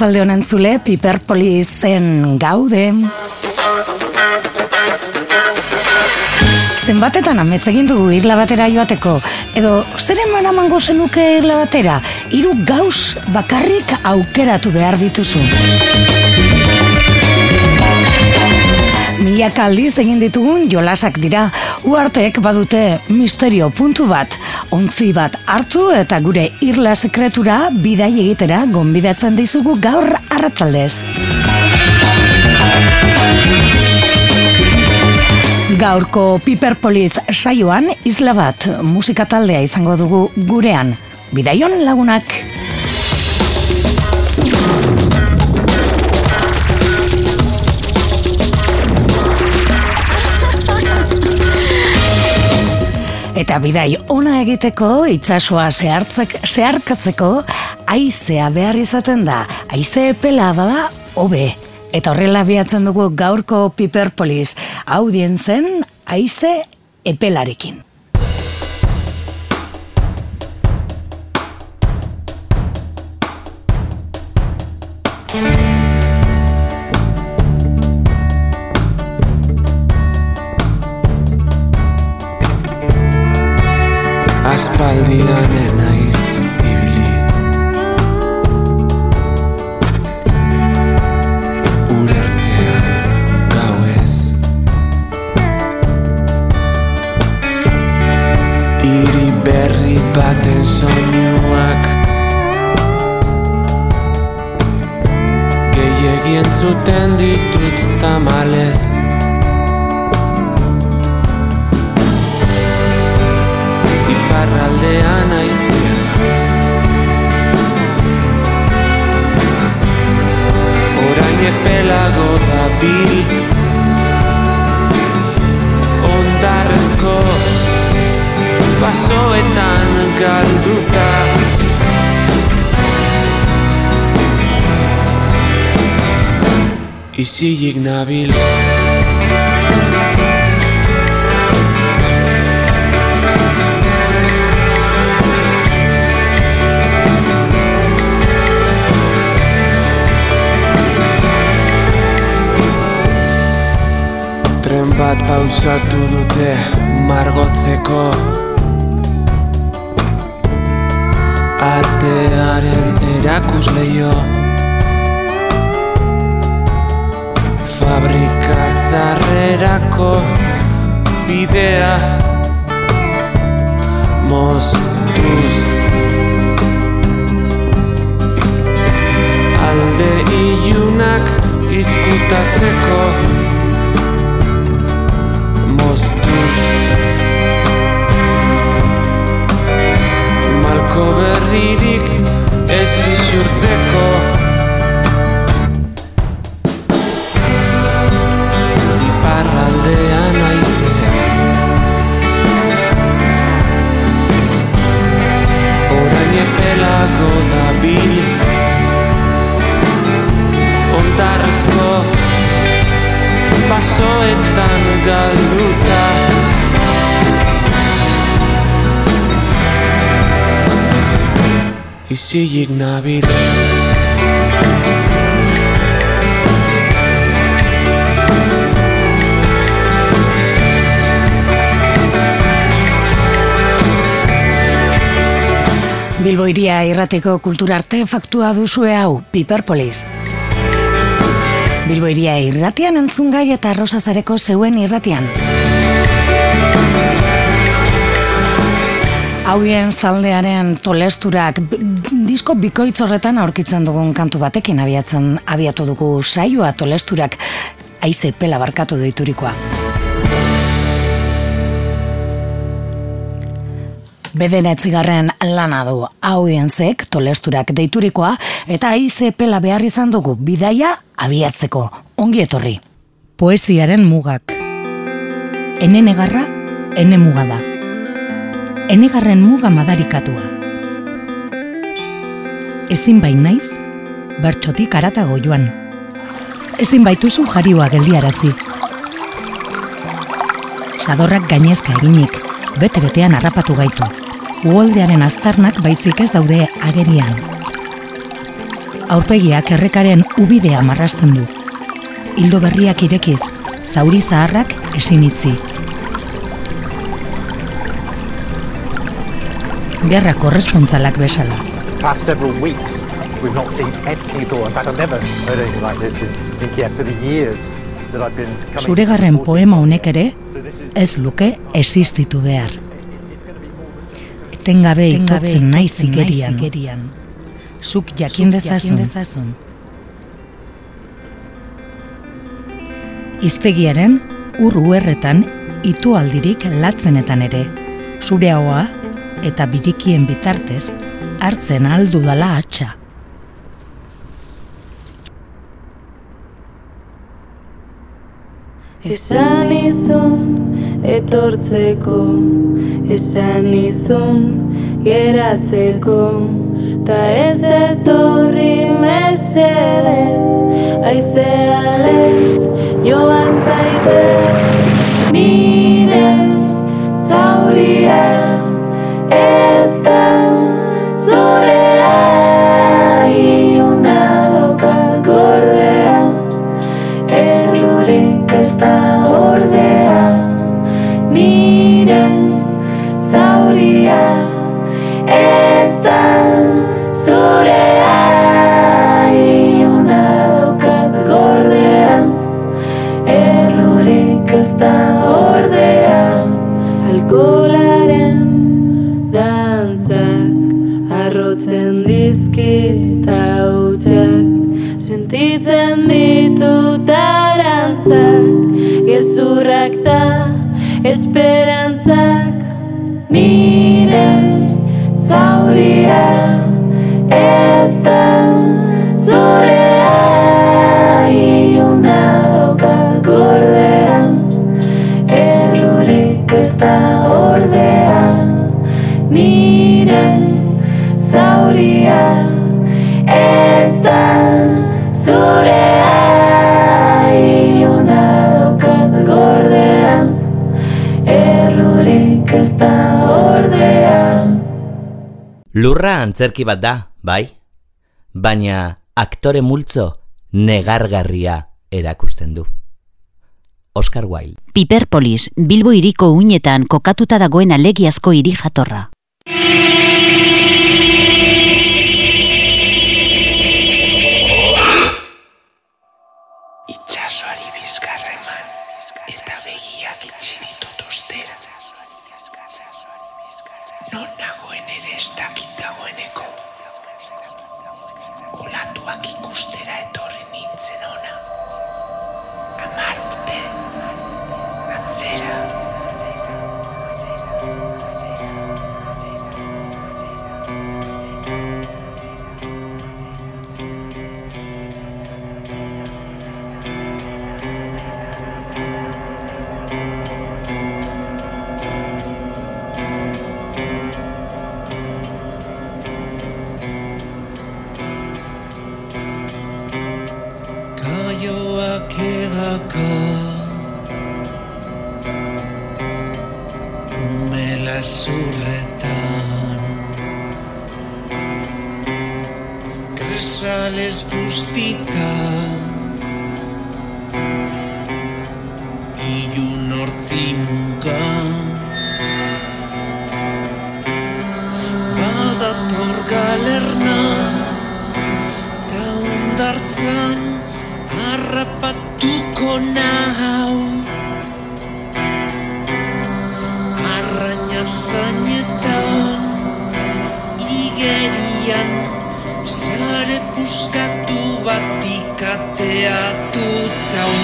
Arratzalde honen zule, Piperpoli zen gaude. Zenbatetan ametz egin dugu irla batera joateko, edo zeren manamango zenuke irla batera, hiru gauz bakarrik aukeratu behar dituzu. Milaka aldiz egin ditugun jolasak dira, uartek badute misterio puntu bat, ontzi bat hartu eta gure irla sekretura bidai egitera gonbidatzen dizugu gaur arratzaldez. Gaurko Piperpolis saioan isla bat musika taldea izango dugu gurean. Bidaion lagunak. Eta bidai ona egiteko itsasoa zehartzek zeharkatzeko aizea behar izaten da. Aize epela bada hobe. Eta horrela biatzen dugu gaurko Piperpolis audientzen aize epelarekin. Italian Izilik nabil Tren bat pausatu dute margotzeko. Artearen erakusleio Zarrerako bidea Moztuz. Alde ilunak izkutatzeko moztuz. Malko berririk ez isurtzeko Izilik nabil Bilbo iria irrateko kultura artefaktua duzue hau, Piperpolis. Bilbo iria irratian entzun gai eta arrozazareko zeuen irratian. Haudien taldearen tolesturak disko bikoitz horretan aurkitzen dugun kantu batekin abiatzen abiatu dugu saioa tolesturak aize pela barkatu deiturikoa. Bedenetzigarren lana du audienzek tolesturak deiturikoa eta aize pela behar izan dugu bidaia abiatzeko. Ongi etorri. Poesiaren mugak. Ene negarra, ene muga da. Enegarren muga madarikatua. Ezin bain naiz, bertxotik aratago joan. Ezin baituzu jarioa geldiarazi. Sadorrak gainezka eginik, bete-betean harrapatu gaitu. Uholdearen aztarnak baizik ez daude agerian. aurpegiak errekaren ubidea marrasten du. Hildo berriak irekiz, zauri zaharrak esin Gerra korrespontzalak besala. past several weeks, we've not seen any thought. In fact, I've never heard anything like this in, in Kiev for the years that I've been coming. Zuregarren poema honek ere ez luke existitu behar. Etengabe itotzen naiz igerian. Zuk jakin dezazun. Iztegiaren urru erretan itu aldirik latzenetan ere. Zure haua eta birikien bitartez hartzen aldu dala atxa. Esan izun etortzeko, esan izun geratzeko, ta ez etorri mesedez, aizea lez, joan zaite, nire zauria, ez da Lurra antzerki bat da, bai? Baina aktore multzo negargarria erakusten du. Oscar Wilde. Piperpolis, Bilbo hiriko uinetan kokatuta dagoen alegiazko hiri jatorra. Kaioak egaka Umela zurretan. Kresales bustita. Ilun hortzi muga. Badator galerna. Ta bat ikateatuta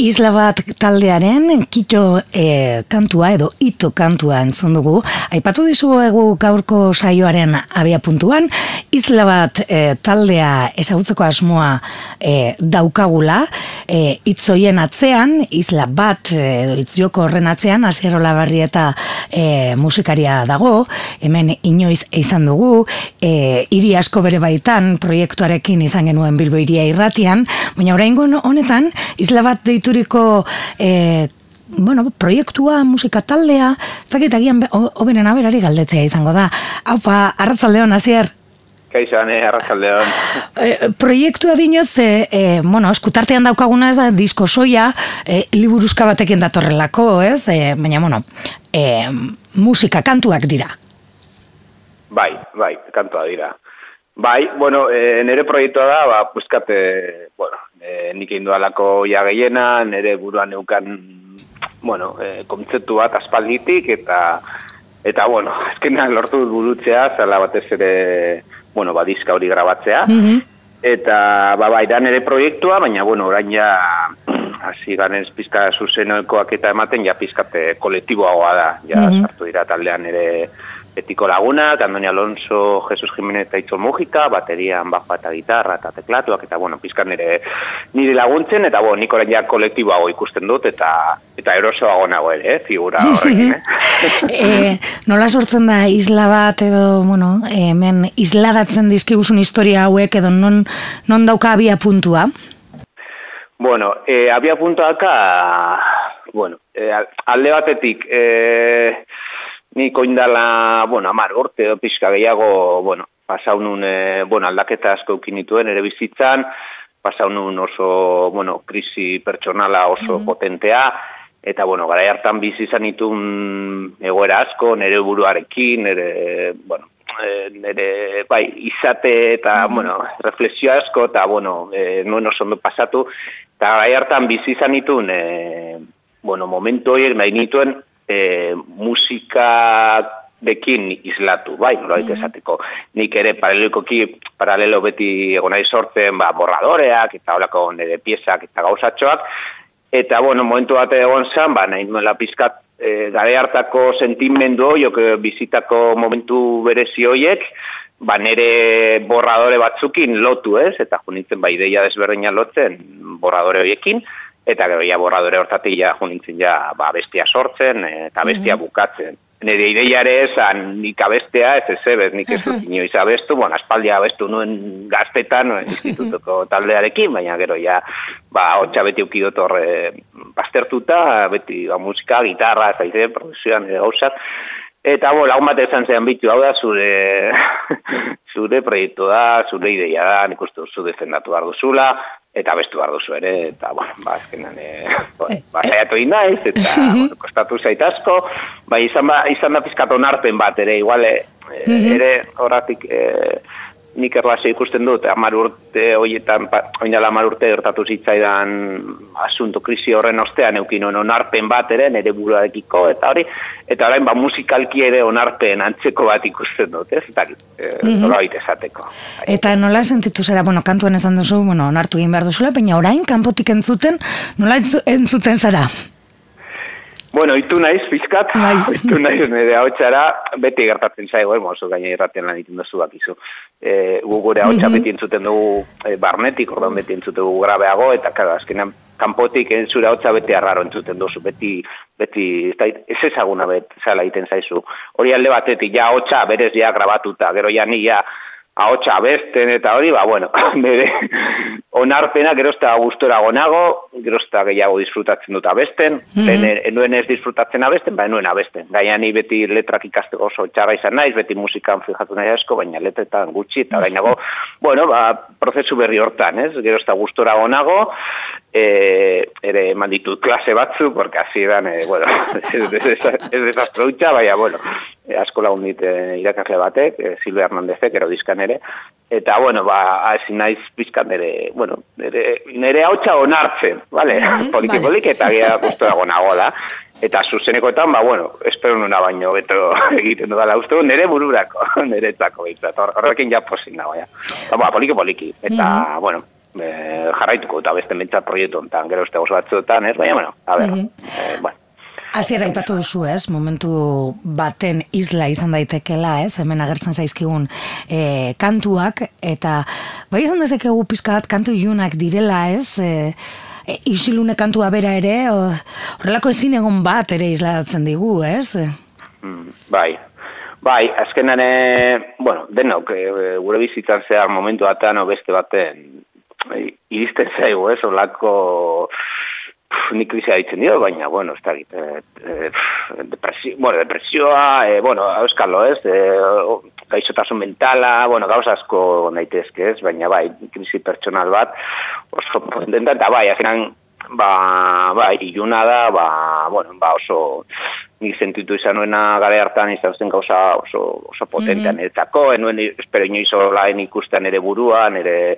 Isla bat taldearen kito e, kantua edo ito kantua entzun dugu. Aipatu dizuegu gaurko saioaren abia puntuan, isla bat e, taldea ezagutzeko asmoa e, daukagula, e, itzoien atzean, isla bat edo itzioko horren atzean, asierola barri eta e, musikaria dago, hemen inoiz izan dugu, e, hiri asko bere baitan proiektuarekin izan genuen Bilbo iria irratian, baina oraingo honetan isla bat deituriko e, bueno, proiektua, musika taldea, zakit agian be- ho- hoberen aberari galdetzea izango da. Haupa, arratzaldeon, hasier. Kaixo, ane, arrazaldeon. E, proiektua dinoz, e, e, bueno, eskutartean daukaguna ez da disko soia, e, liburuzka batekin datorrelako, ez? E, baina, bueno, e, musika kantuak dira. Bai, bai, kantua dira. Bai, bueno, e, nire proiektua da, ba, puzkate, bueno, e, nik egin dualako ja gehiena, nire buruan neukan, bueno, e, kontzeptu bat aspalditik, eta, eta bueno, azkenean lortu burutzea, zala batez ere, bueno, ba, diska hori grabatzea, Eta, ba, bai, da nire proiektua, baina, bueno, orain ja, hasi ganez pizka zuzenoekoak eta ematen, ja pizkate kolektiboagoa da. Ja, sartu dira taldean ere Betiko Lagunak, Andoni Alonso, Jesus Jimenez eta Itzo Mujika, baterian, bajoa eta gitarra eta teklatuak, eta, bueno, pizka nire, nire laguntzen, eta, bueno, nik orain ja kolektiboago ikusten dut, eta eta erosoago nago ere, eh, figura horrekin, eh? e, nola sortzen da isla bat edo, bueno, hemen isladatzen dizkiguzun historia hauek edo non, non dauka abia puntua? Bueno, eh, abia puntuaka, bueno, eh, al- alde batetik, eh, nik oindala, bueno, amar edo pixka gehiago, bueno, pasau nun, eh, bueno, aldaketa asko eukin nituen ere bizitzan, pasau nun oso, bueno, krisi pertsonala oso potentea, eta, bueno, gara hartan bizi izan nituen egoera asko, nire buruarekin, nire, bueno, eh, nire, bai, izate eta, bueno, reflexio asko, eta, bueno, eh, nuen oso ondo pasatu, eta gai hartan bizi izan nituen, eh, bueno, momentu horiek nahi nituen eh, musika dekin islatu, bai, nolabait esateko. Nik ere paralelokoki, paralelo beti egon nahi sortzen, ba, borradoreak, eta holako nire piezak eta gauzatxoak, eta, bueno, momentu bat egon zen, ba, nahi nuela pizkat e, gare hartako sentimendu horiek, e, bizitako momentu berezi horiek, ba, nire borradore batzukin lotu, ez? Eta junitzen, ba, ideia desberdina lotzen borradore horiekin, eta gero ja borradore hortatik ja junitzen ja ba, bestia sortzen e, eta bestia bukatzen. Nire ideia ere esan nik abestea ez ez ebez, nik ez dut inoiz abestu, bueno, aspaldia abestu nuen gaztetan, no, institutuko taldearekin, baina gero ja, ba, hotxa beti ukidot horre baztertuta, beti ba, musika, gitarra, eta ide, produzioan, ere gauzak, Eta, bo, lagun bat esan zean bitu, hau da, zure, zure proiektu da, zure ideia da, nik uste zu defendatu behar duzula, eta bestu behar duzu ere, eta, bueno, ba, azkenan, e, ba, saiatu egin naiz, eta, bueno, kostatu zait asko, ba, izan, ba, izan da pizkat onarpen bat ere, igual, e, ere, horratik, e, nik erlazio ikusten dut, amar urte hoietan, pa- oin dela amar urte gertatu zitzaidan asunto krisi horren ostean eukin on onarpen bat ere, nire buruarekiko, eta hori, eta orain ba musikalki ere onarpen antzeko bat ikusten dut, ez? Eta, e, Mhm. esateko. Eta nola sentitu zera, bueno, kantuan esan duzu, bueno, onartu egin behar duzula, baina orain kanpotik entzuten, nola entzu- entzuten zara? Bueno, itu naiz, pizkat, Bai. itu naiz nire hautsara, beti gertatzen zaigo, eh, mozu gaine irraten lan egiten duzu bakizu. E, gu gure hautsa Mhm. beti entzuten dugu e, barnetik, ordan beti entzuten dugu grabeago, eta kada, azkenean kanpotik entzure hautsa beti arraro entzuten duzu, beti, beti ez, da- ez ezaguna bet, zala egiten zaizu. Hori alde batetik, ja hautsa berez ja grabatuta, gero ja ni ja ahotsa abesten eta hori, ba, bueno, bere onarpena gerozta gustora gonago, gerozta gehiago disfrutatzen dut abesten, Mhm. lehen enuen ez disfrutatzen abesten, ba, enuen abesten. Gaina ni beti letrak ikasteko oso txarra izan naiz, beti musikan fijatu nahi asko, baina letretan gutxi, eta gainago, bueno, ba, prozesu berri hortan, ez? Gerozta gustora gonago, e, ere eman ditut klase batzu, porque hasi dan, e, bueno, ez, ez, ez desastro hutsa, baina, bueno, asko lagun dit e, irakasle batek, e, Silvia Hernandezek, ero dizkan ere, eta, bueno, ba, hasi naiz pizkan nere, bueno, nere, nere hautsa onartzen, vale? poliki vale. poliki, eta gira gustora gonago da. Eta zuzenekoetan, ba, bueno, espero nuna baino beto egiten dudala uste nire bururako, etako behintzat, Hor- horrekin ja posik nago, ja. Ba, ba, poliki poliki, eta, bueno, e, jarraituko eta beste mentzat proiektu honetan, gero uste oso batzuetan, ez? Baina, bueno, a ber, eh, bueno, Hasiera aipatu duzu, ez? Momentu baten isla izan daitekela, ez? Hemen agertzen zaizkigun e, kantuak eta bai izan dezakegu pizka bat kantu ilunak direla, ez? E, isilune kantua bera ere, horrelako ezin egon bat ere islatzen digu, ez? Mm, bai. Bai, azkenan, bueno, denok, e, gure bizitzan zehar momentu batean beste baten e, iristen zaigu, ez, olako pf, nik krisia ditzen dio, baina, bueno, ez da git, e, e, pf, depresio, bueno, depresioa, e, bueno, euskalo, ez, e, gaixotasun mentala, bueno, gauz asko daitezke, ez, baina bai, krisi pertsonal bat, oso potenta, eta bai, azkenan, ba, ba, iluna da, ba, bueno, ba, oso, nik sentitu izan nuena gare hartan izan zen gauza oso, oso potentean mm niretzako, enuen espero inoiz olaen ikusten ere buruan, ere,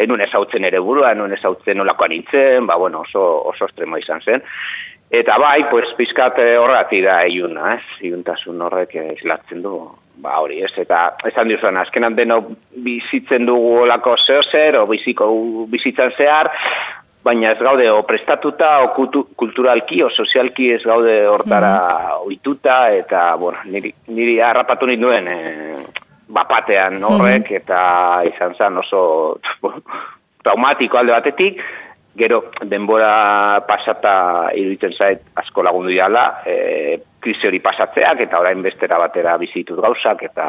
enuen ezautzen ere buruan, enuen ezautzen nolakoan nintzen, ba, bueno, oso, oso estremo izan zen. Eta bai, pues, pizkat eh, horregatik da iluna, ez? Iluntasun horrek eh, islatzen du, ba hori, ez? Eta esan duzuen, azkenan deno bizitzen dugu olako zeo zer, o biziko bizitzan zehar, baina ez gaude o prestatuta, o kultu, kulturalki, o sozialki ez gaude hortara ohituta eta, bueno, niri, niri harrapatu ninduen e, bapatean horrek, eta izan zen oso traumatiko alde batetik, gero denbora pasata iruditzen zait asko lagundu diala, e, krisi hori pasatzeak, eta orain bestera batera bizitut gauzak, eta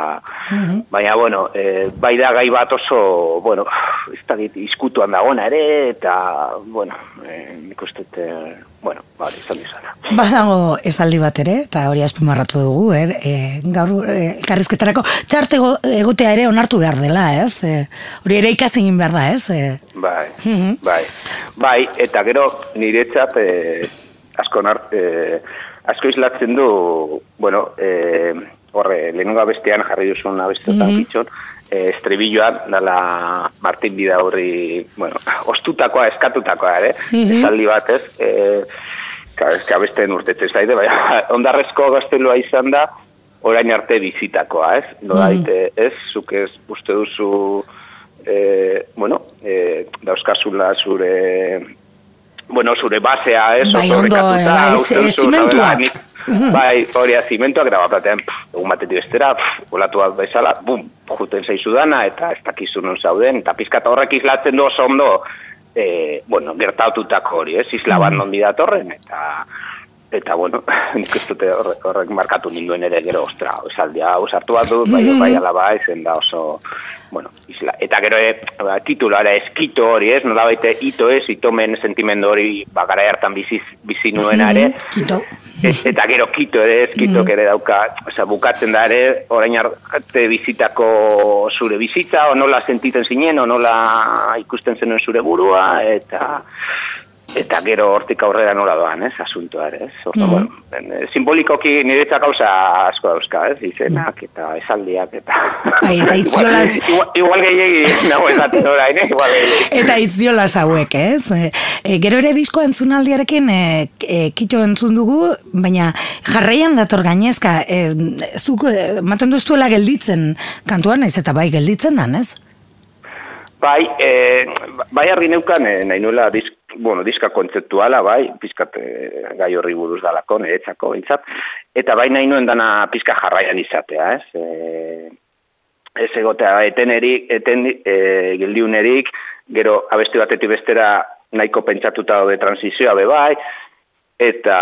baina, bueno, e, bai da gai bat oso, bueno, ez da dit, izkutuan dagoena ere, eta, bueno, e, nik uste, e, bueno, bari, izan dizana. Badago esaldi bat ere, eta hori azpimarratu dugu, er, e, gaur e, elkarrizketarako txarte ego- egotea ere onartu behar dela, ez? E, hori ere ikasi egin behar da, ez? E, Bai, Mhm. bai, bai, eta gero niretzat e, asko nart, e, asko islatzen du, bueno, e, horre, lehenengo bestean jarri duzun abestotan Mhm. pitxon, e, estribilloan, dala Martin Bida horri, bueno, ostutakoa, eskatutakoa, ere, Mhm. esaldi bat, ez, e, ka, ez ka beste urtetzen zaite, baina ondarrezko gaztelua izan da, orain arte bizitakoa, ez? Nola Mhm. daite, ez? Zuk ez uste duzu, e, bueno, e, dauzkazula zure, bueno, zure basea, ez? Bai, ondo, rekatuta, bai, ze- duzu, zimentuak. Bai, hori zimentuak, eta bapatean, pff, egun batetik bestera, pff, olatu bat bezala, bum, juten zaizu dana, eta ez dakizu non zauden, eta pizkata horrek islatzen du oso ondo, e, bueno, gertatutako hori, ez, isla bat non datorren, eta eta bueno, nik ez dute horrek, horrek markatu ninduen ere gero, ostra, esaldia, hau sartu bat dut, bai, bai, alaba, izen da oso, bueno, isla. Eta gero, e, ba, titulara eskito hori, ez, nola baite, ito ez, itomen sentimendu hori, ba, gara hartan bizi, bizi nuena ere, Kito. E- eta gero kito ere, ez? Kitok ere dauka, osea, bukatzen da ere, orain arte bizitako zure bizitza, o nola sentitzen zinen, o nola ikusten zenuen zure burua, eta eta gero hortik aurrera nola doan, ez, asuntoa ez. Orda, Mhm. bueno, en, eh, simbolikoki niretzat gauza asko dauzka, ez, izenak eta esaldiak eta... Bai, eta itziolaz- igual, igual gehiagi nago esaten orain, eh, igual gehiagi. Eta itziolas hauek, ez? E, gero ere disko entzunaldiarekin e, e, kitxo entzun dugu, baina jarraian dator gainezka, e, zuk, e, maten du ez duela gelditzen kantuan, naiz eta bai gelditzen dan, ez? Bai, e, bai argi neukan, e, nahi nuela disk, bueno, diska kontzeptuala, bai, pizkat e, gai horri buruz dalako, niretzako, bintzat, eta bai nahi nuen dana pizka jarraian izatea, ez? E, ez egotea etenerik, eten, e, geldiunerik, gero abesti batetik bestera nahiko pentsatuta daude transizioa be bai, eta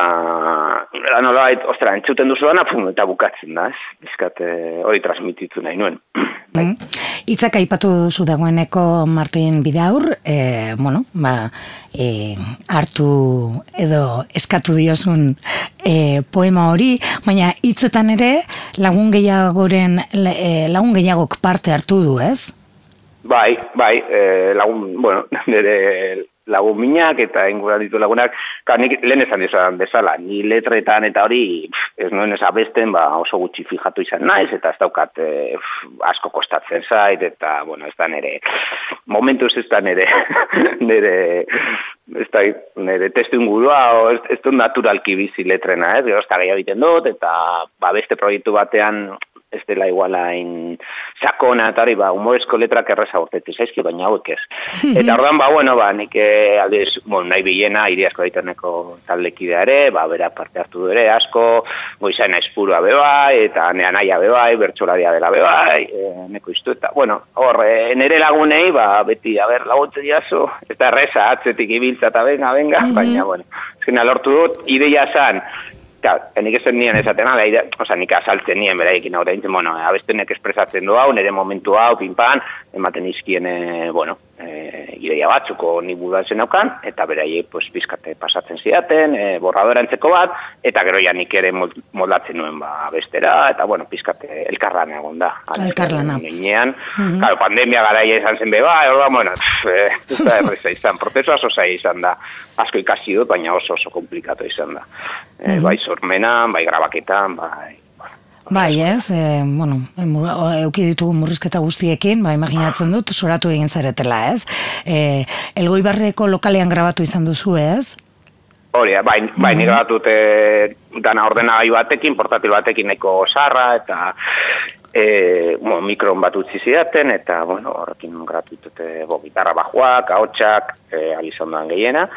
nolabait, ostra, entzuten duzu dana, pum, eta bukatzen da, ez? Bizkat e, hori transmititu nahi nuen. Mm. Itzak aipatu duzu dagoeneko Martin Bidaur, e, bueno, ba, e, hartu edo eskatu diozun e, poema hori, baina hitzetan ere lagun gehiagoren lagun gehiagok parte hartu du, ez? Bai, bai, e, lagun, bueno, nire lagun minak eta inguran ditu lagunak, ka, nik lehen esan dizan bezala, ni letretan eta hori ez nuen ez abesten, ba, oso gutxi fijatu izan naiz, eta ez daukat e, asko kostatzen zait, eta, bueno, ez da nire, momentuz ez da nire, nire, ez da nire testu ingurua, o ez, ez dut naturalki bizi letrena, ez, gero ez da gehiago egiten dut, eta, ba, beste proiektu batean, ez dela igualain sakona eta hori, ba, humorezko letrak erreza urtetu zaizki, baina hauek ez. Eta ordan ba, bueno, ba, nik eh, aldiz, bueno, nahi bilena, iriasko daiteneko taldekidea ere, ba, bera parte hartu ere, asko, goizaina espurua bebai, eta nea naia bebai, bertxolaria dela bebai, e, neko iztu, eta, bueno, hor, e, nere lagunei, ba, beti, a ber, laguntze diazu, eta erreza, atzetik ibiltza eta venga, venga, baina, bueno, ezkena lortu dut, ideia zan, Claro, nik esan nien esaten ala, ide, oza, nik asaltzen nien beraiekin hau da, bueno, abestenek espresatzen du hau, nire momentu hau, pinpan, ematen izkien, e, bueno, e, ideia batzuko ni budatzen aukan, eta beraiek, pues, pizkate pasatzen zidaten, e, borradora entzeko bat, eta gero ja nik ere moldatzen nuen, ba, bestera, eta, bueno, pizkate elkarlan egon da. Elkarlana. Ginean, claro, pandemia garaia izan zen beba, orduan, bueno, pff, eh, ez da erreza izan, prozesua zaila izan da, asko ikasi dut, baina oso oso komplikatu izan da. Eh, bai sormenan, bai grabaketan, bai... Bai, ez, e, bueno, euki ditugu murrizketa guztiekin, ba, imaginatzen dut, soratu egin zaretela, ez? E, Elgoibarreko lokalean grabatu izan duzu, ez? Hori, bai, bai nire bat dute dana ordenagai batekin, portatil batekin nahiko sarra, eta e, bueno, mikron bat utzi zidaten, eta, bueno, horrekin gratu ditute, bo, gitarra bajuak, ahotsak, e, alizondoan gehiena,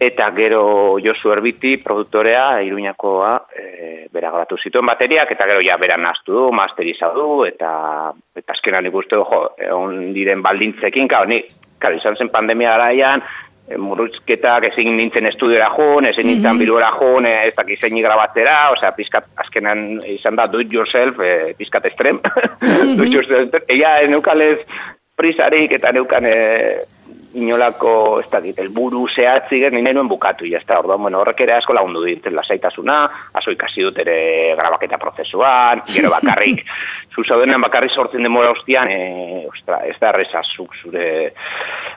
eta gero Josu Erbiti, produktorea, iruñakoa, e, bera gratu zituen bateriak, eta gero ja bera naztu du, masterizau du, eta, eta azkenan ikuste du, jo, egon diren baldintzekin, kao, ni, karo, izan zen pandemia garaian, e, murrizketak ezin nintzen estudiora jun, ezin nintzen bilura jun, e, ez dakiz zein grabatzera, osea, pizkat, azkenan izan da do it yourself, e, pizkat estrem, do it yourself, ea, neukalez prisarik eta neukan e, inolako, ez dakit, elburu zehatzik, nire nuen bukatu, ja, ezta, orduan, bueno, horrek ere asko lagundu dit, lasaitasuna, aso ikasi dut ere grabaketa prozesuan, gero bakarrik, zu zaudenean bakarrik sortzen demora hostian, e, ostra, ez da erreza zuk zure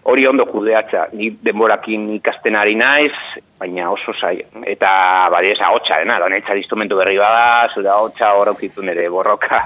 hori ondo kudeatza, ni denborakin ikasten ari naiz, baina oso zai, eta bari ez ahotsa dena, da netza instrumentu berri bada, zure ahotsa hor aukitu nire borroka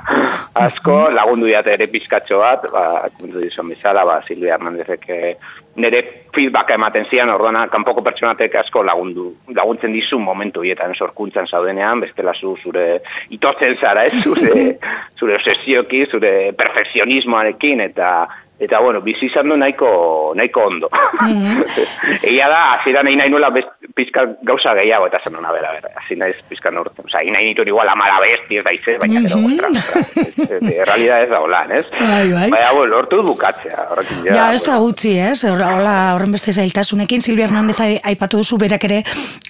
asko, lagundu diate ere pizkatxo bat, ba, kuntu dizon bezala, ba, Silvia Hernandezek eh, nire feedbacka ematen zian, ordona, kanpoko pertsonatek asko lagundu, laguntzen dizu momentu hietan sorkuntzan zaudenean, bestela zu zure itotzen zara, ez, zure, zure obsesioki, zure perfekzionismoarekin, eta Eta, bueno, bizi izan du nahiko, nahiko ondo. Egia da, azira nahi nahi nuela pizka gauza gehiago, eta zen ona, bera, bera, hasi naiz pizka norten. Osa, nahi nituen igual amara besti, ez da izez, baina, gero, ostra, ostra, ez- ez- errealidad ez da holan, ez? Bai, bai. Baina, bueno, lortu dut bukatzea, horrekin ja. Ja, ez da gutxi, ez? Hola, horren beste zailtasunekin, Silvia Hernandez ai- aipatu duzu berak ere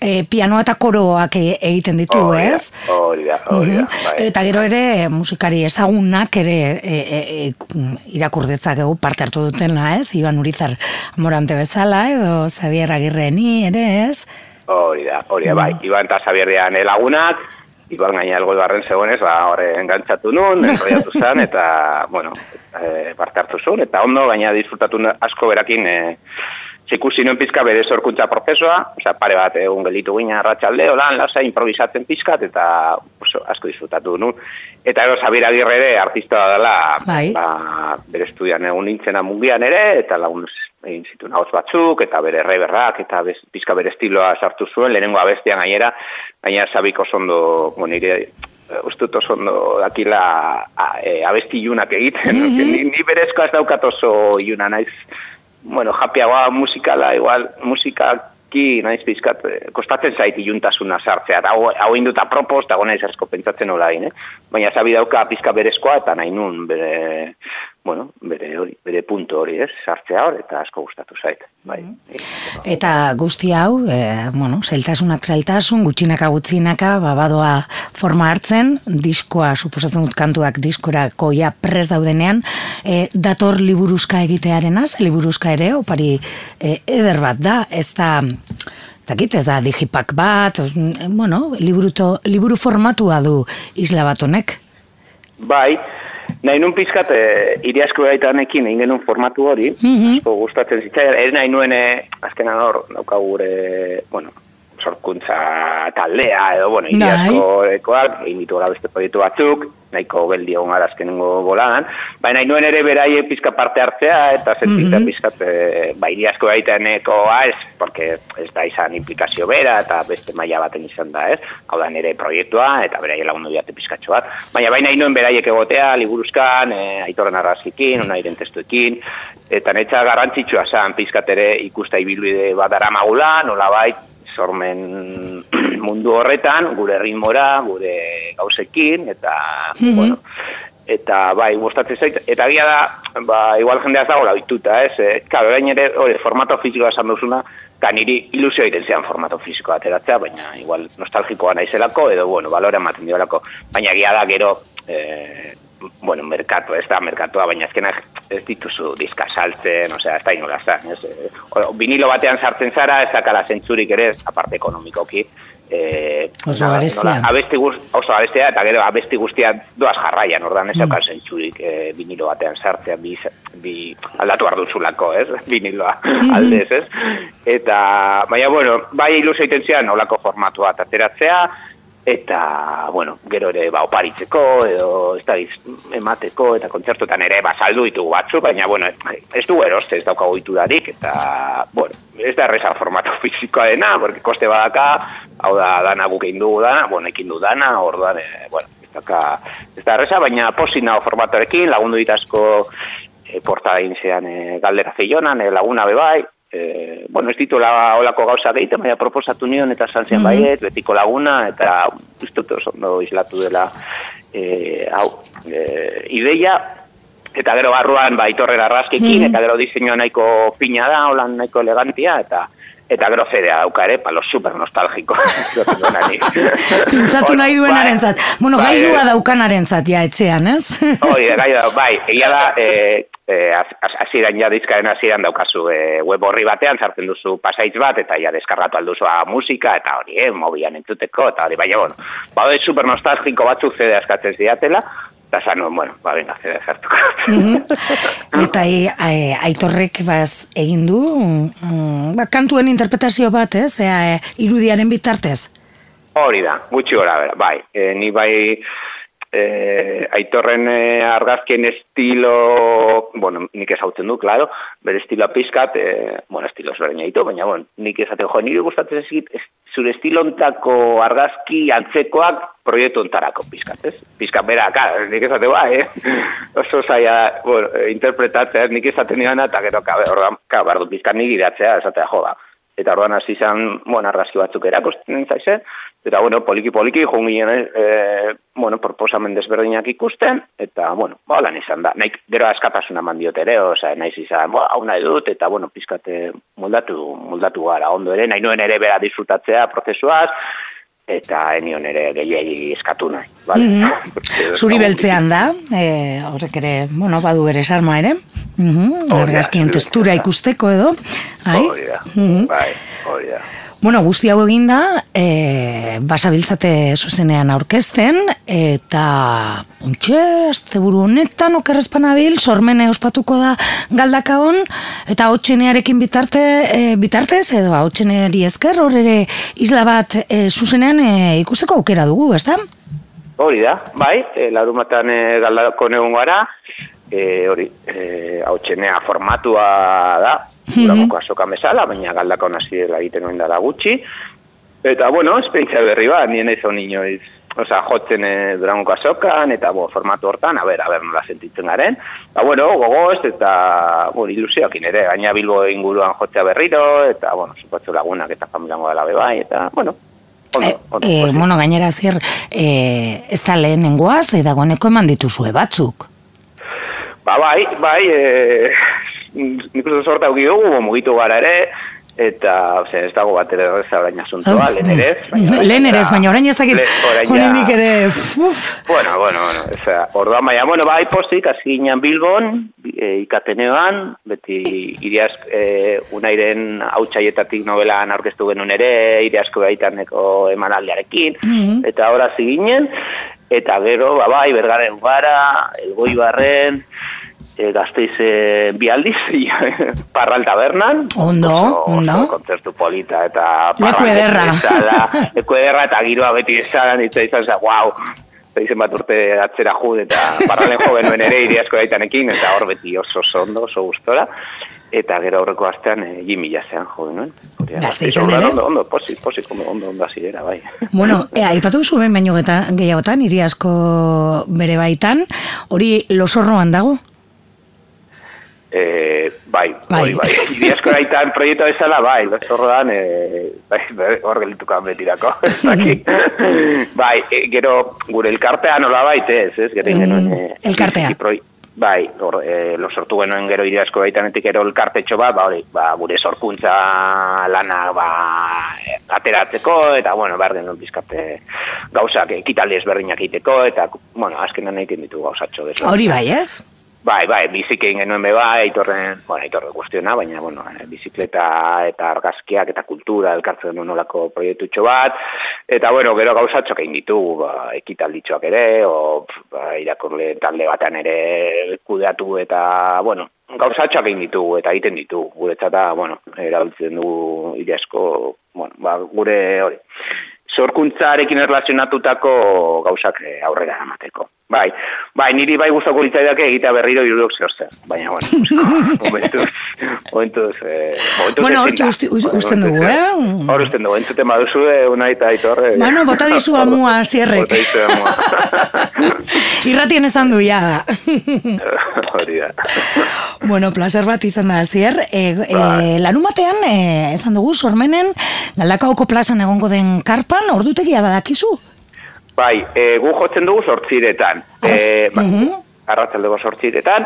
e, pianoa eta koroak e- egiten ditu, da, ez? Hori da, hori da, Mhm. bai. Eta gero ere musikari ezagunak ere e, e, e, irakur dezakegu parte hartu dutena, ez? Iban Urizar Morante bezala edo Xavier Agirreni ere, ez? Hori da, hori da, bai. Iban eta Xabierrean lagunak, Iban gaina algo barren zegoenez, ba, horre engantzatu nun, enroiatu zen, eta, bueno, e, parte hartu zuen, eta ondo, gaina disfrutatu asko berakin e, Zikusi nuen pizka bere sorkuntza prozesua, osea, pare bat egun gelitu gina arratsalde, lan lasa improvisatzen pizkat, eta oso, asko disfrutatu nu. Eta gero Zabira Agirre ere artista dela, Bai. ba, bere estudian egun nintzena mungian ere, eta lagun egin zituen hauts batzuk, eta bere reberrak, eta bez, pizka bere estiloa sartu zuen, lehenengo abestian gainera, gainera Zabik oso ondo, bueno, nire uste dut oso ondo dakila a, e, abesti egiten, ni, ni berezko ez daukat oso iluna naiz, bueno, japiagoa musikala, igual, musikaki naiz pizkat, eh, kostatzen zait iluntasuna sartzea, eta hau, induta propos, eta gona pentsatzen egin, eh? baina zabi dauka pizka berezkoa, eta nahi nun bere, bueno, bere hori, bere punto hori, ez, sartzea hor, eta asko gustatu zait, bai. Eta guzti hau, e, bueno, zailtasunak zailtasun, gutxinaka gutxinaka, babadoa forma hartzen, diskoa, suposatzen dut kantuak diskorako ja pres daudenean, e, dator liburuzka egitearenaz, liburuzka ere, opari e, eder bat da, ez da, dakit, ez da digipak bat, os- bueno, liburuto, liburu formatua du isla bat honek. Bai, nahi nun pizkat, e, iriasko gaitanekin egin genuen formatu hori, asko gustatzen zitzaidan, ez nahi nuen, e, azkenan hor, daukagu gure, bueno, sorkuntza taldea, edo, bueno, iriasko ekoak, egin ditu beste proiektu batzuk, nahiko geldi egon gara azkenengo boladan, baina nahi nuen ere beraie pizka parte hartzea, eta zentzita Mhm. pizkat, e, ba, iriasko gaitanekoa ez, porque ez da izan implikazio bera, eta beste maila baten izan da, ez? Hau da nire proiektua, eta beraie lagundu diate pizkatxo bat. Baina baina nahi beraiek egotea, liburuzkan, e, aitorren arrazkikin, unairen testuekin, eta netza garrantzitsua zan pizkat ere ikusta ibilbide bat daramagula, nolabait, sormen mundu horretan, gure ritmora, gure gauzekin, eta, Mhm. bueno, eta bai, gustatzen zait, eta egia da, ba, igual jendea ez dagoela bituta, ez? E, claro, orain ere, hori, formato fisikoa esan duzuna, ka niri ilusio egiten zean formato fisikoa ateratzea, baina igual nostalgikoa naizelako, edo, bueno, balore ematen diolako, baina egia da gero, e, bueno, merkatu, ez da merkatua, baina azkenak ez dituzu diska saltzen, osea, ez da inola zan, ez, e, o- vinilo batean sartzen zara, ez dakala zentzurik ere, aparte ekonomikoki, e, Oso nola- abesti guz, oso abestia, eta gero abesti guztia doaz jarraian, ordan ez dauka zentzurik e, vinilo batean sartzea, bi, bi aldatu behar duzulako, ez, viniloa aldez, ez, eta, baina, bueno, bai ilusio egiten zian, olako formatua ateratzea, eta, bueno, gero ere, ba, oparitzeko, edo, ez da, emateko, eta kontzertuetan ere, ba, saldu ditugu batzu, baina, bueno, ez du eroste, ez daukago iturarik, eta, bueno, ez da erreza formato fizikoa dena, porque koste badaka, hau da, dana guk egin dugu dana, bueno, ekin du dana, orduan, e, bueno, ez dauka, ez da erreza, baina posin nago formatorekin, lagundu ditazko e, portada egin zean e, galdera zeionan, e, laguna bebai, e, bueno, ez dituela olako gauza egiten, baina proposatu nion eta esan zian Mhm. baiet, betiko laguna, eta uste dut oso ondo islatu dela e, hau, e, ideia, eta gero barruan ba, itorren arrazkekin, Mhm. eta gero diseinua nahiko fina da, holan nahiko elegantia, eta eta gero zedea dauka ere, palo super nostalgiko. Pintzatu nahi duenarentzat. Bueno, Bai, gailua eh. daukanarentzat ja etxean, ez? Hoi, gai da, bai, egia da, e, e, az- az- hasieran ja dizkaren hasieran daukazu e, web horri batean, sartzen duzu pasaitz bat, eta ja deskargatu alduzu a, musika, eta hori, eh, mobilan entzuteko, eta hori, baina, bueno, ba, super nostalgiko batzuk zede askatzen zidatela, eta zan, bueno, ba, venga, zede sartuko. Mhm. Eta e, e, aitorrek baz egin du, mm, ba, kantuen interpretazio bat, ez? Ea, e, irudiaren bitartez. Hori da, gutxi gora bera, bai. E, ni bai e, aitorren e, argazkien estilo, bueno, nik ezautzen du, claro, bere estiloa pizkat, e, bueno, estilo ezberdina ditu, baina, bueno, nik esaten, jo, nire gustatzen ezit, ez, zure estilontako argazki antzekoak proiektu ontarako pizkat, ez? Pizkat bera, ka, nik esate, ba, eh? Oso zaila, bueno, interpretatzea, nik esaten nioena, eta gero, ka, ordan, ka, bardu pizkat nik idatzea, esatea, jo, ba, eta orduan hasi izan, bueno, argazki batzuk erakusten zaize, eta bueno, poliki poliki joan ginen, e, bueno, proposamen desberdinak ikusten, eta bueno, ba, lan izan da. Naik, gero askatasuna eman diot ere, osea, naiz izan, ba, hau nahi dut, eta bueno, pizkate moldatu, moldatu gara, ondo ere, nahi nuen ere bera disfrutatzea prozesuaz, eta enion ere gehiagi eskatu nahi, bale? Mhm. Zuri beltzean da, e, horrek ere, bueno, badu bere sarma ere. Hori da, Argazkien testura ikusteko edo. Ai? Hori da, Mhm. bai, hori da. Bueno, guzti hau eginda, e, basabiltzate zuzenean aurkezten, eta ontxe, azte buru honetan, okerrezpan abil, sormene ospatuko da galdaka hon, eta hautsenearekin bitarte, e, bitartez, edo hautseneari esker, hor ere isla bat e, zuzenean e, ikusteko aukera dugu, ez da? Hori da, bai, e, larumatan e, galdako negun gara, e, hori, e, hau txenea formatua da, Durangoko asokan bezala, baina galdako nazi dela egiten oin dara gutxi. Eta, bueno, esperientzia berri bat, nien ez hon inoiz, oza, jotzen e, Durangoko asokan, eta, bo, formatu hortan, a ber, a ber, nola sentitzen garen. Eta, bueno, gogoz, eta, bueno, ilusioak ere, gaina bilbo inguruan jotzea berriro, eta, bueno, supatzu lagunak eta familiango dela bebai, eta, bueno, Ondo, E, ondo, e, pozik. bueno, gainera zer, e, ez da lehenengoaz, edagoneko eman dituzue batzuk. Ba, bai, bai, e, nik uste sorta auki dugu, mugitu gara ere, eta, ose, ez dago bat ere ez orain asuntoa, lehen ere ez. Lehen ere ez, baina orain ez dakit, ja- honenik ere, uf, Bueno, bueno, bueno, eza, orduan baina, bueno, bai, postik, hasi ginen Bilbon, e, ikatenean, beti iriaz, e, unairen hautsaietatik novelan aurkeztu genuen ere, iriazko gaitaneko emanaldiarekin, eta ahora hasi ginen, eta gero, ba, bai, bergaren gara, elgoi barren, e, gazteiz e, bi aldiz, parral tabernan, Ondo, oso, ondo. oso kontzertu polita, eta Leku ederra. leku ederra, eta giroa beti ezadan, eta izan za, wow, Zeizen bat urte atzera jud eta parralen jo genuen ere iriasko daitanekin, eta hor beti oso oso ondo, oso gustora. Eta gero aurreko astean e, jimi jazean jo genuen. Hori da, Gasteizen Gasteiz, ere? Ondo, ondo, posik, posik, ondo, ondo, ondo hasi dira, bai. Bueno, e, aipatu duzu behin baino geta gehiagotan, hiri asko bere baitan, hori losorroan dago? E, bai, Bai. bai. Iriasko gaitan proiektu bezala, bai, lezorroan, e, bai, bai, hor gelitukan betirako. bai, e, gero gure elkartea nola baita ez, ez, gero Mm. E, elkartea. proi- Bai, hor, e, lo sortu genuen gero iriasko gaitanetik gero elkartetxo bat, ba, hori, ba, gure sorkuntza lana, ba, e, ateratzeko, eta, bueno, behar genuen bizkate gauzak, ekitaldi ezberdinak egiteko, eta, bueno, azkenan egiten ditu gauzatxo. Hori bai, ez? Bai, bai, bizik egin genuen be bai, aitorren, bueno, aitorren guztiona, baina, bueno, eh, bizikleta eta argazkiak eta kultura elkartzen duen olako proiektutxo bat, eta, bueno, gero gauzatxoak egin ditugu, ba, ekitalditxoak ere, o, ba, irakurle talde batean ere kudeatu eta, bueno, gauzatxoak egin ditugu eta egiten ditugu, guretzat da, bueno, erabiltzen dugu iriasko, bueno, ba, gure hori, sorkuntzarekin erlazionatutako gauzak eh, aurrera eramateko. Bai, bai, niri bai gustoko litzaidake egitea berriro irudok zer baina, bueno, momentuz, momentuz, eh, momentuz Bueno, ezin hortxe da. usti- us- Bai, usten dugu, eh? eh? Hor usten dugu, entzuten baduzu, eh, unai eta aitorre. Bueno, bota dizu amua, zierrek. Bota dizu amua. Irratien esan du ja. Hori da. bueno, placer bat izan da, zier. E, e, Bai. lanun batean, e, esan dugu, sormenen, galdakaoko plazan egongo den karpan, ordutegia badakizu? Bai, e, gu jotzen dugu sortziretan. E, ba, Mhm. arratzaldeko sortziretan,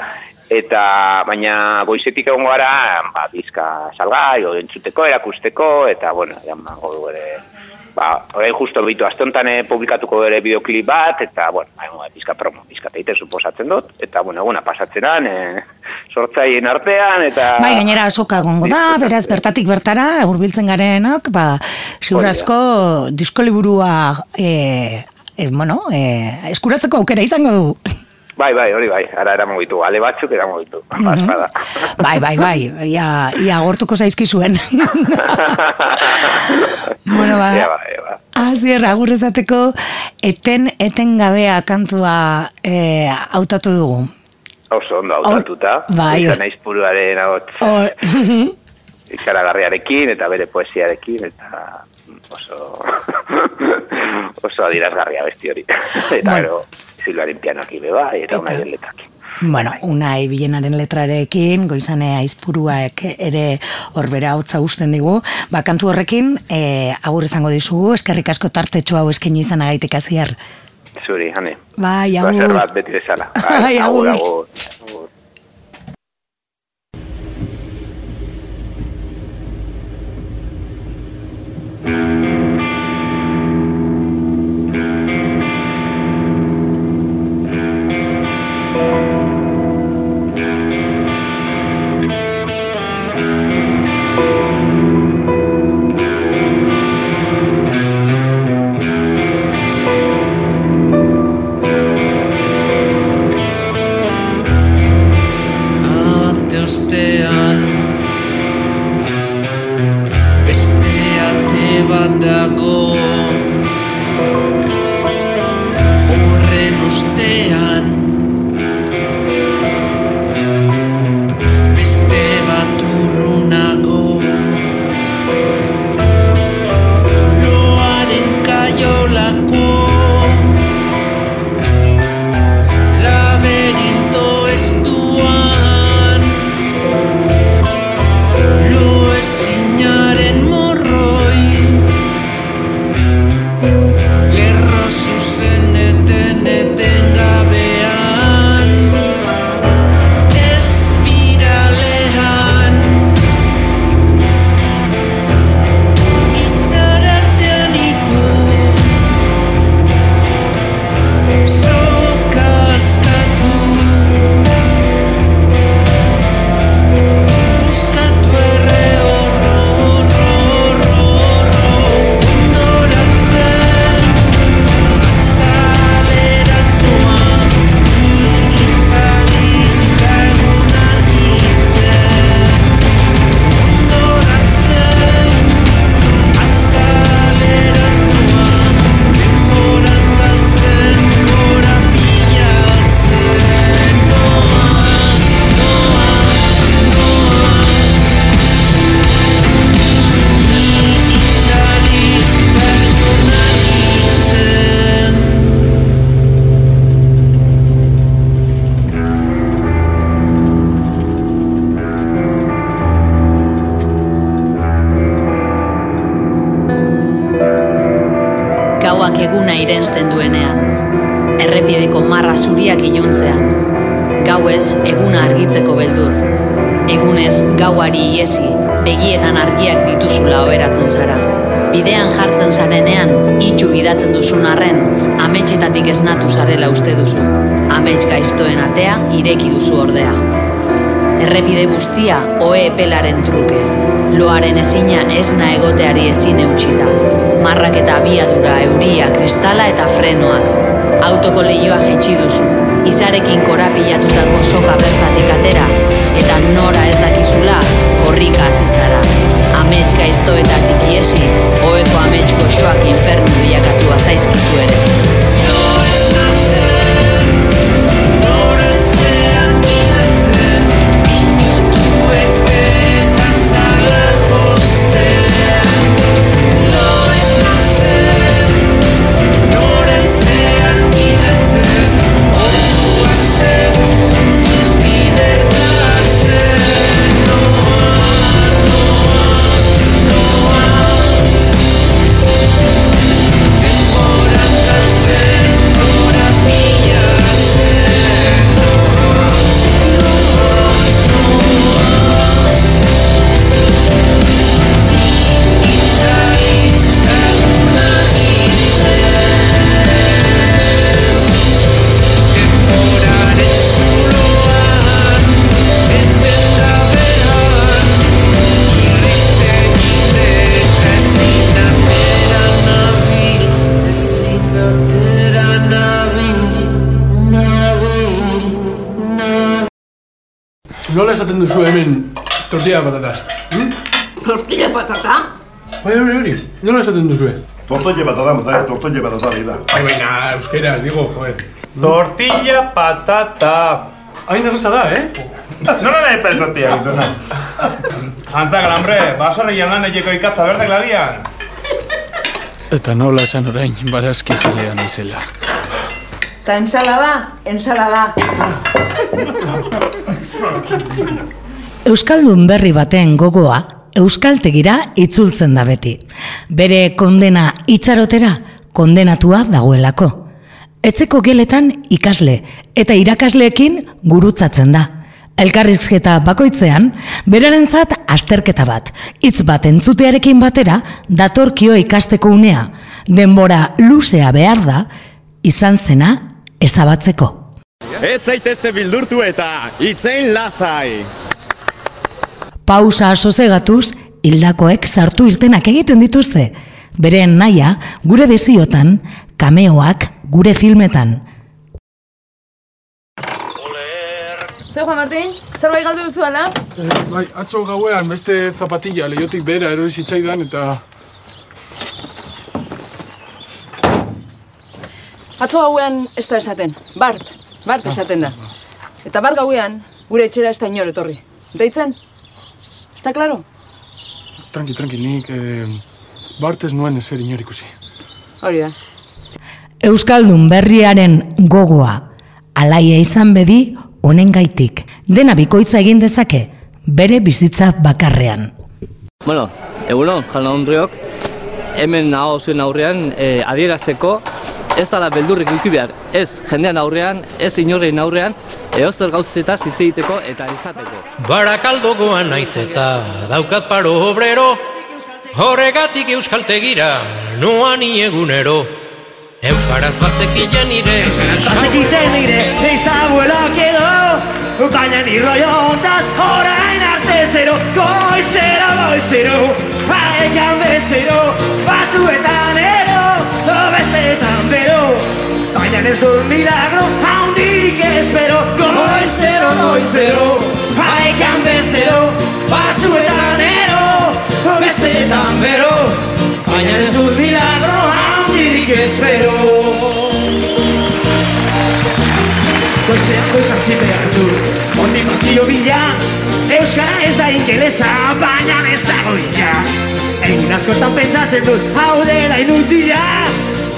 eta baina goizetik egongo gara, ba, bizka salgai, entzuteko, erakusteko, eta, bueno, emango du ere, ba, orain justo bitu astontan eh, publikatuko ere bideoklip bat, eta, bueno, ba, bizka promo, bizka teite suposatzen dut, eta, bueno, eguna pasatzenan, e, sortzaien artean, eta... Bai, gainera asoka egongo da, beraz, bertatik bertara, hurbiltzen garenak, ba, ziur asko, diskoliburua, e, e, bueno, e, eskuratzeko aukera izango du. Bai, bai, hori bai, ara eramango ditu, ale batzuk eramango ditu, bada. Bai, bai, bai, ia, ia agortuko zaizkizuen. bueno, ba, Ea, ba, ba. Azier, ezateko, eten, eten gabea kantua e, hautatu dugu. Oso ondo hautatuta, bai. izan naiz ahots Hor, ikaragarriarekin eta bere poesiarekin eta oso oso adirazgarria besti hori. eta Bueno. gero Silvaren pianoak ibe bai, eta Eta- una letrak. bueno, unai bilenaren letrarekin, goizane aizpuruak ere horbera hotza usten digu, ba, kantu horrekin, e, agur izango dizugu, eskerrik asko tartetxo hau eskaini izan agaitek azier. Zuri, hane. Bai, agur. bat beti bezala. Bai, agur. agur. Zarela uste duzu. Amets gaiztoen atea ireki duzu ordea. Errepide guztia oe epelaren truke. Loaren ezina esna egoteari ezin eutxita. Marrak eta abiadura, euria, kristala eta frenoak. Autoko lehioa jetxi duzu. Izarekin korapilatutako soka bertatik atera, eta nora ez dakizula, korrika hasi zara. Amets gaiztoetatik iesi, oeko amets goxoak infernu bilakatua zaizkizu ere. Nola esaten duzu hemen tortilla de patatas? Hm? Tortilla patata? Bai, hori, hori. Nola esaten duzu? Tortilla patata, mata, tortilla patata da. Bai, baina, euskeraz, digo, joder. Tortilla patata. Hain erraza da, eh? Nola nahi pensatia, gizona? Antzak, hombre, basorri jalan egeko ikatza berdek labian. Eta nola esan orain, barazki jalean izela. Ta ensalada, ensalada. Euskaldun berri baten gogoa euskaltegira itzultzen da beti. Bere kondena itxarotera kondenatua dagoelako. Etzeko geletan ikasle eta irakasleekin gurutzatzen da. Elkarrizketa bakoitzean, berarentzat azterketa bat, hitz bat entzutearekin batera, datorkio ikasteko unea, denbora luzea behar da, izan zena ezabatzeko. Ez zaitezte bildurtu eta itzein lasai. Pausa sosegatuz, hildakoek sartu irtenak egiten dituzte. Beren naia, gure desiotan, kameoak, gure filmetan. Zer, Juan Martín, zerbait galdu duzu ala? E, bai, atzo gauean beste zapatilla leiotik behera erori zitzaidan eta... Atzo gauean ez da esaten, Bart, Bart esaten da. Eta bart gauean, gure etxera ez da inor etorri. Deitzen? Ez da klaro? Tranqui, tranqui, nik eh, Bart ez nuen ezer inor ikusi. Hori da. Euskaldun berriaren gogoa alaia izan bedi honen gaitik. Dena bikoitza egin dezake bere bizitza bakarrean. Bueno, egunon, jala ondriok, hemen naho zuen aurrean e, adierazteko ez dala beldurrik eduki behar, ez jendean aurrean, ez inorrein aurrean, eozter gauzetaz hitz egiteko eta izateko. Barakaldokoan naiz eta daukat paro obrero, horregatik euskaltegira, noan egunero. Euskaraz bazekien nire, Bazekiten nire, eizabuelak edo Baina ni rollo ontaz, orain arte zero Goizero, goizero, haekan bezero Batzuetan bero Baina ez dut milagro, haundirik espero. Goizero, goizero, haekan bezero Batzuetan ero, besteetan bero. Baina ez dut milagro, haundirik espero. Goizean goizan behar du. Motivazio bila Euskara ez da ingelesa Baina ez da goia Egin askotan pentsatzen dut Hau dela inutila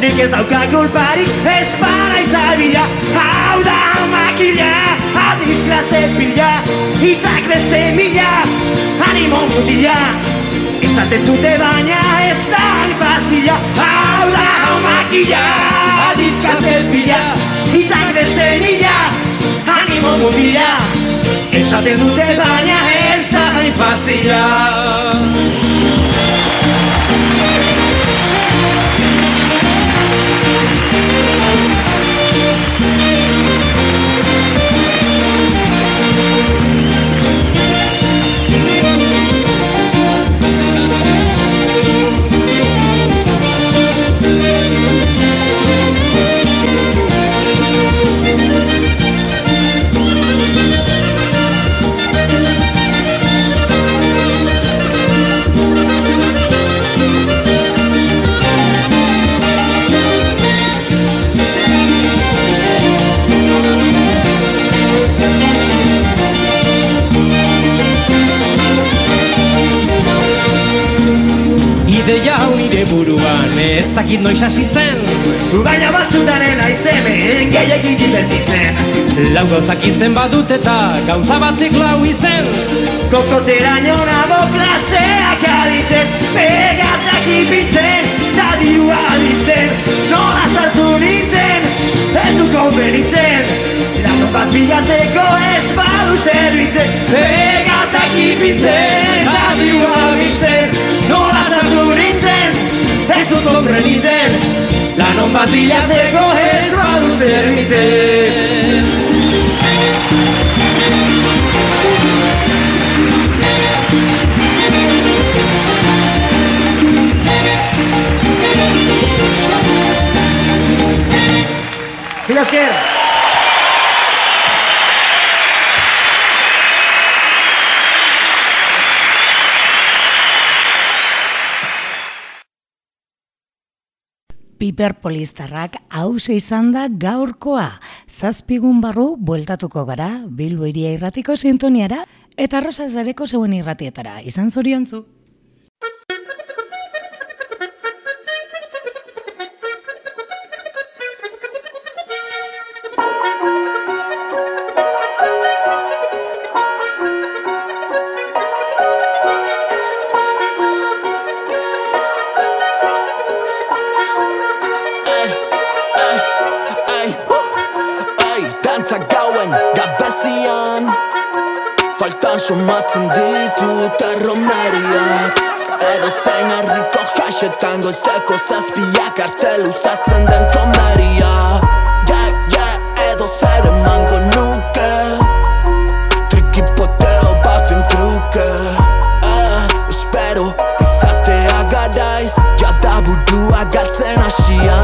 Nik ez dauka kulparik Ez para izabila. Hau da makila Adiz klase pila Izak beste mila Animo mutila. Izaten dute baina ez da infazila Hau da makila Adiz klase pila Izak beste mila Animo mutila. Esaten dute baina ez da infazila ideia hau nire buruan. Ez dakit noiz hasi zen. Baina batzutaren aizemen gehiagin divertitzen Lau gauzak izen badut eta gauza batek lau izen. Kokoteraino nago klaseak aditzen Pegatak ipintzen, da dirua biltzen Nola sartu nintzen, ez du konbenitzen. Lanon bat bilatzeko ez badu zerbitzen Pegatak ipintzen, da dirua biltzen Lanon bat bilatzeko ez badu zerbitzen Piperpolistarrak hause izan da gaurkoa. Zazpigun barru bueltatuko gara Bilbo iria irratiko sintoniara eta Rosa Zareko zeuen irratietara. Izan zoriontzu. Goizteko zazpiak arte luzatzen den komeria. Yeah, yeah, edo zer emango nuke. Trikipoteo baten truke. Eh, Espero izatea garaiz. Jada burua galtzen hasia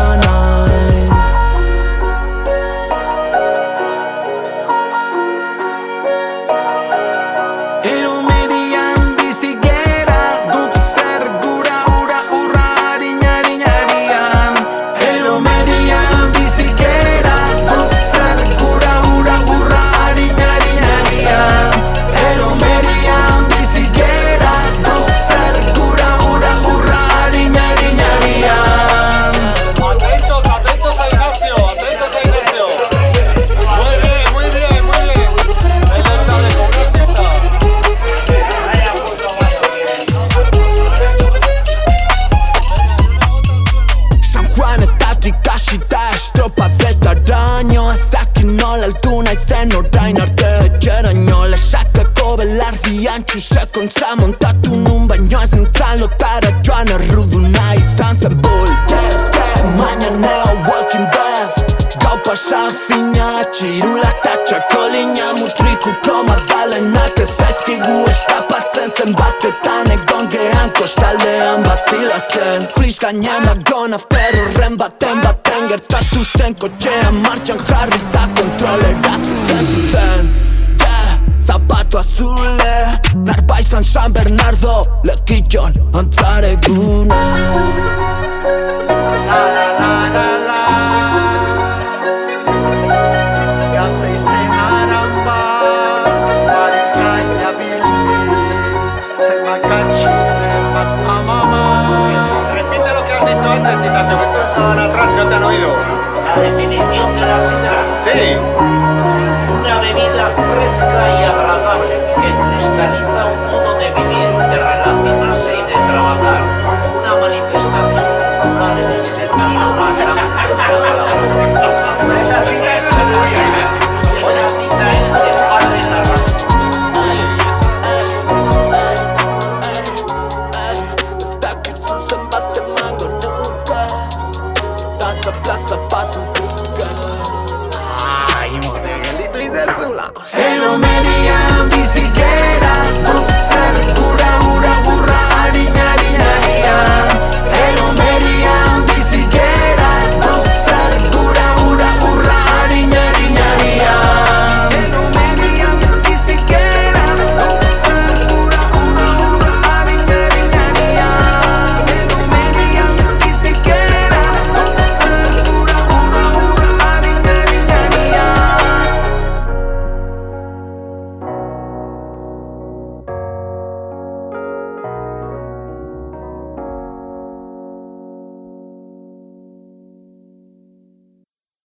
definición de la sidra. Sí. Una bebida fresca y agradable que cristaliza un modo de vivir, de relacionarse y de trabajar. Una manifestación cultural en el sentido más amplio de la palabra.